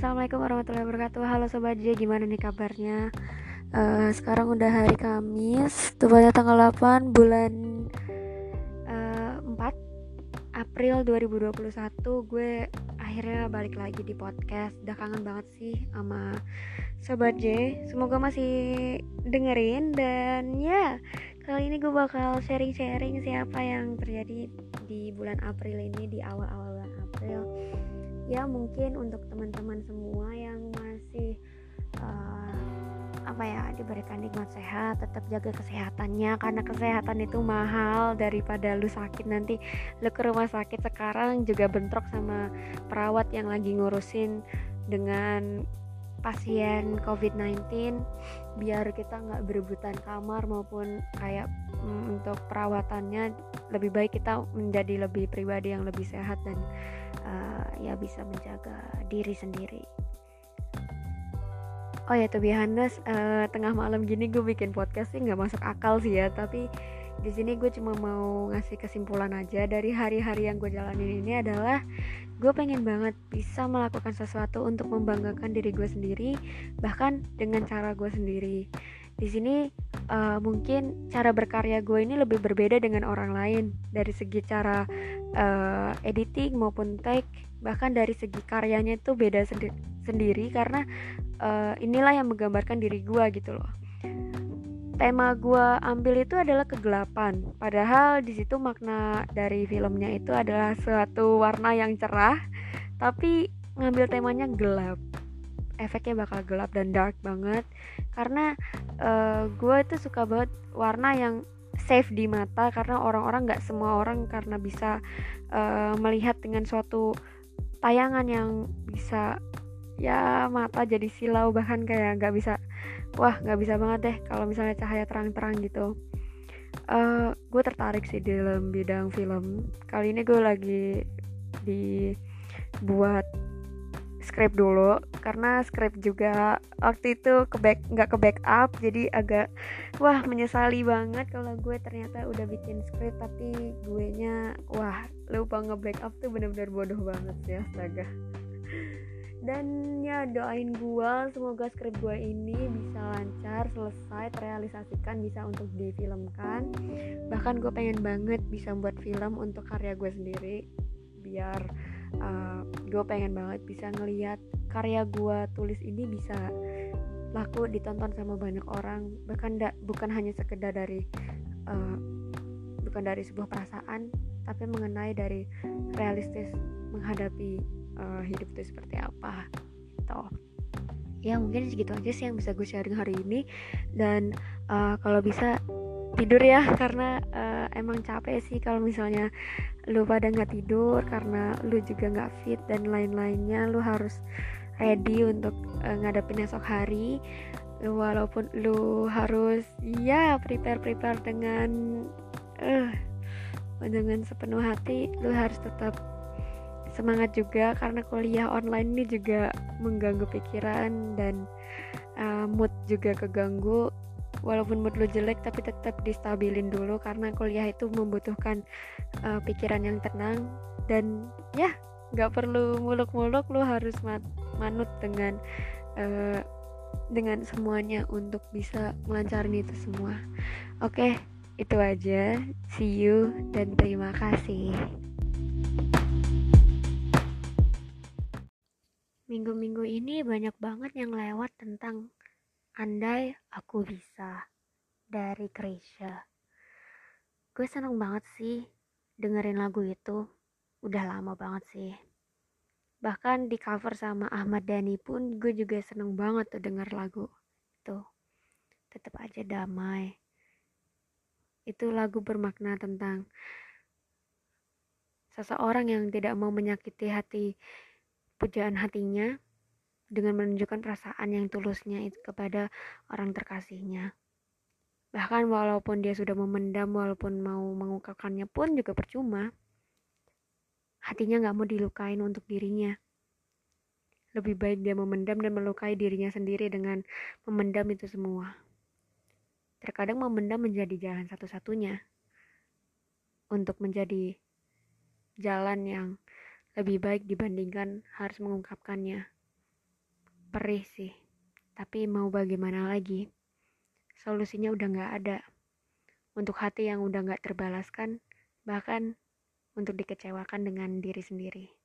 assalamualaikum warahmatullahi wabarakatuh. Halo sobat J, gimana nih kabarnya? Uh, sekarang udah hari Kamis, tepatnya tanggal 8 bulan uh, 4 April 2021. Gue akhirnya balik lagi di podcast. Udah kangen banget sih sama sobat J. Semoga masih dengerin dan ya kali ini gue bakal sharing-sharing siapa yang terjadi di bulan April ini di awal-awal bulan April ya mungkin untuk teman-teman semua yang masih uh, apa ya diberikan nikmat sehat tetap jaga kesehatannya. Karena kesehatan itu mahal daripada lu sakit. Nanti lu ke rumah sakit sekarang juga bentrok sama perawat yang lagi ngurusin dengan pasien COVID-19 biar kita nggak berebutan kamar maupun kayak mm, untuk perawatannya lebih baik kita menjadi lebih pribadi yang lebih sehat dan uh, ya bisa menjaga diri sendiri. Oh ya tuh honest uh, tengah malam gini gue bikin podcast sih nggak masuk akal sih ya tapi di sini gue cuma mau ngasih kesimpulan aja dari hari-hari yang gue jalanin ini adalah gue pengen banget bisa melakukan sesuatu untuk membanggakan diri gue sendiri bahkan dengan cara gue sendiri. Di sini uh, mungkin cara berkarya gue ini lebih berbeda dengan orang lain dari segi cara uh, editing maupun take bahkan dari segi karyanya itu beda sendi sendiri karena uh, inilah yang menggambarkan diri gue gitu loh. Tema gue ambil itu adalah kegelapan. Padahal di situ makna dari filmnya itu adalah suatu warna yang cerah tapi ngambil temanya gelap. Efeknya bakal gelap dan dark banget. Karena uh, gue tuh suka banget warna yang safe di mata karena orang-orang nggak semua orang karena bisa uh, melihat dengan suatu tayangan yang bisa ya mata jadi silau bahkan kayak nggak bisa wah nggak bisa banget deh kalau misalnya cahaya terang-terang gitu. Uh, gue tertarik sih dalam bidang film. Kali ini gue lagi dibuat script dulu karena script juga waktu itu ke back nggak ke backup jadi agak wah menyesali banget kalau gue ternyata udah bikin script tapi gue nya wah lupa nge backup tuh bener-bener bodoh banget ya astaga. Dan ya doain gue semoga script gue ini bisa lancar selesai terrealisasikan bisa untuk difilmkan. Bahkan gue pengen banget bisa buat film untuk karya gue sendiri biar uh, gue pengen banget bisa ngeliat karya gue tulis ini bisa laku ditonton sama banyak orang. Bahkan da, bukan hanya sekedar dari uh, bukan dari sebuah perasaan tapi mengenai dari realistis menghadapi uh, hidup itu seperti apa gitu. Ya mungkin segitu aja sih yang bisa gue sharing hari ini. Dan uh, kalau bisa tidur ya karena uh, emang capek sih kalau misalnya lu pada nggak tidur karena lu juga nggak fit dan lain-lainnya lu harus ready untuk uh, ngadepin esok hari. Walaupun lu harus ya prepare prepare dengan uh, dengan sepenuh hati lu harus tetap semangat juga karena kuliah online ini juga mengganggu pikiran dan uh, mood juga keganggu walaupun mood lo jelek tapi tetap distabilin dulu karena kuliah itu membutuhkan uh, pikiran yang tenang dan ya nggak perlu muluk-muluk lo harus manut dengan uh, dengan semuanya untuk bisa melancarin itu semua. Oke okay, itu aja. See you dan terima kasih. Minggu-minggu ini banyak banget yang lewat tentang Andai Aku Bisa dari Krisya. Gue seneng banget sih dengerin lagu itu. Udah lama banget sih. Bahkan di cover sama Ahmad Dhani pun gue juga seneng banget tuh denger lagu itu. Tetap aja damai. Itu lagu bermakna tentang seseorang yang tidak mau menyakiti hati pujaan hatinya dengan menunjukkan perasaan yang tulusnya kepada orang terkasihnya. Bahkan walaupun dia sudah memendam, walaupun mau mengungkapkannya pun juga percuma. Hatinya gak mau dilukain untuk dirinya. Lebih baik dia memendam dan melukai dirinya sendiri dengan memendam itu semua. Terkadang memendam menjadi jalan satu-satunya untuk menjadi jalan yang lebih baik dibandingkan harus mengungkapkannya perih sih. Tapi mau bagaimana lagi? Solusinya udah nggak ada. Untuk hati yang udah nggak terbalaskan bahkan untuk dikecewakan dengan diri sendiri